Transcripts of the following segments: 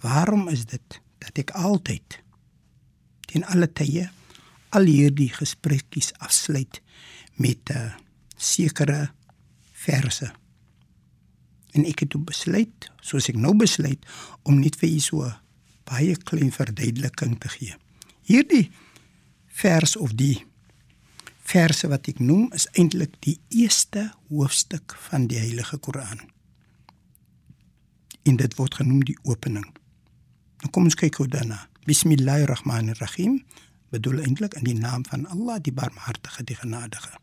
"Waarom is dit dat ek altyd teen alle tye al hierdie gesprekkies afsluit met 'n uh, sekere verse?" En ek het besluit, soos ek nou besluit, om net vir u so baie klein verduideliking te gee. Hierdie vers of die verse wat ek noem is eintlik die eerste hoofstuk van die Heilige Koran. En dit word genoem die opening. Nou kom ons kyk hoe daarna. Bismillahirrahmanirrahim bedoel eintlik in die naam van Allah, die Barmhartige, die Genadige.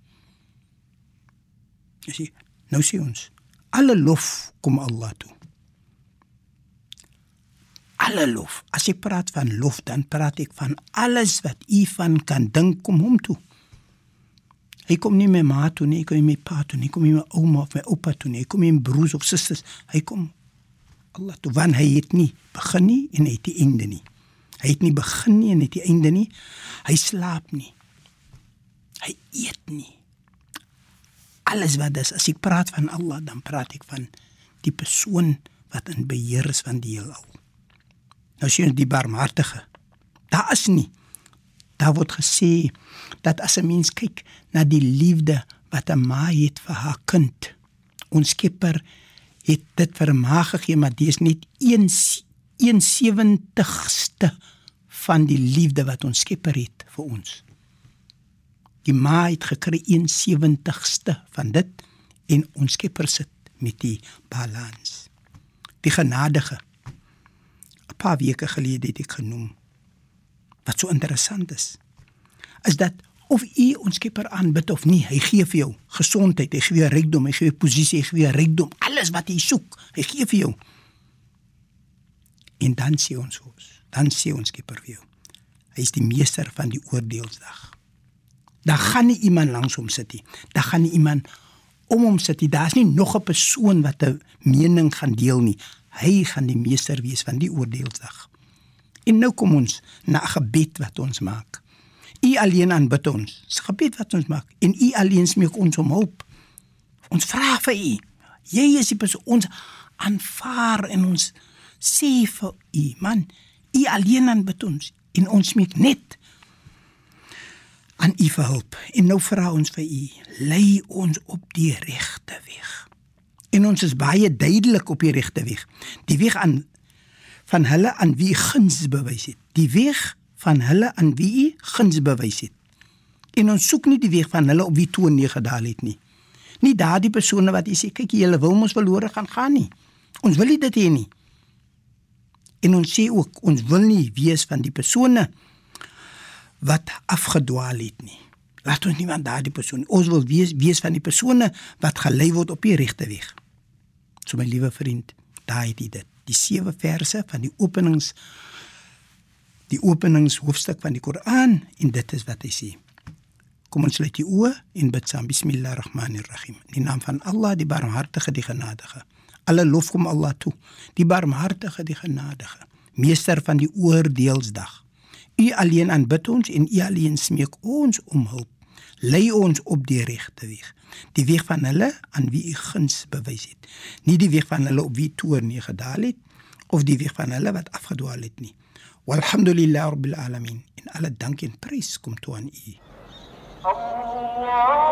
Jy sien, nou sien ons alle lof kom Allah toe alle lof. As ek praat van lof, dan praat ek van alles wat u van kan dink kom hom toe. Hy kom nie met ma toe nie, hy kom nie met pa toe nie, hy kom nie met ouma of met oupa toe nie, hy kom nie met broers of susters. Hy kom Allah toe want hy het nie begin nie en hy het die einde nie. Hy het nie begin nie en het die einde nie. Hy slaap nie. Hy eet nie. Alles wat dis as ek praat van Allah, dan praat ek van die persoon wat in beheer is van die heelal. Nou sien die barmhartige. Daar is nie. Daar word gesê dat as 'n mens kyk na die liefde wat 'n ma het vir haar kind, ons Skepper het dit vir ma gegee, maar dis net 1 1/70ste van die liefde wat ons Skepper het vir ons. Die ma het gekry 1/70ste van dit en ons Skepper sit met die balans. Die genadige 'n paar weke gelede het ek genoem. Wat so interessant is, is dat of u ons Skepper aanbid of nie, hy gee vir jou gesondheid, hy gee jou rykdom, hy gee jou posisie, hy gee jou rykdom, alles wat jy soek, hy gee vir jou. En dan sê ons ons, dan sê ons Skepper vir jou. Hy is die meester van die oordeelsdag. Daar gaan nie iemand langs hom sit nie. Daar gaan nie iemand om hom sit nie. Daar's nie nog 'n persoon wat 'n mening gaan deel nie. Hy gaan die meester wees van die oordeelsdag. En nou kom ons na 'n gebed wat ons maak. U alleen aanbid ons. 'n gebed wat ons maak en u alleen smeek ons om hulp. Ons vra vir u. Jy is die persoon ons aanvaar en ons sê vir u, man, u alleen aanbid ons en ons smeek net aan u vir hulp. En nou vra ons vir u, lei ons op die regte weg. En ons is baie duidelik op die regte weg. Die weg aan van hulle aan wie guns bewys het. Die weg van hulle aan wie guns bewys het. En ons soek nie die weg van hulle op wie toe nie gedaal het nie. Nie daardie persone wat jy sê kyk julle wil ons verlore gaan gaan nie. Ons wil nie dit hê nie. En ons sê ook ons wil nie wees van die persone wat afgedwaal het nie. Laat ons nie van daardie persone. Ons wil wees wees van die persone wat gelei word op die regte weg. So my liewe vriend, daai het dit. Die sewe verse van die openings die openingshoofstuk van die Koran en dit is wat hy sê. Kom ons sluit die oë en bid saam. Bismillahirrahmanirrahim. In die naam van Allah, die Barmhartige, die Genadige. Alle lof kom Allah toe. Die Barmhartige, die Genadige, meester van die oordeelsdag. U alleen aanbid ons en u alleen smeek ons om hulp. Lei ons op die regte weeg die weg van hulle aan wie u guns bewys het nie die weg van hulle op wie toorn nie gedaal het of die weg van hulle wat afgedwaal het nie walhamdulillahi rabbil alamin in alle dank en prys kom toe aan u Allah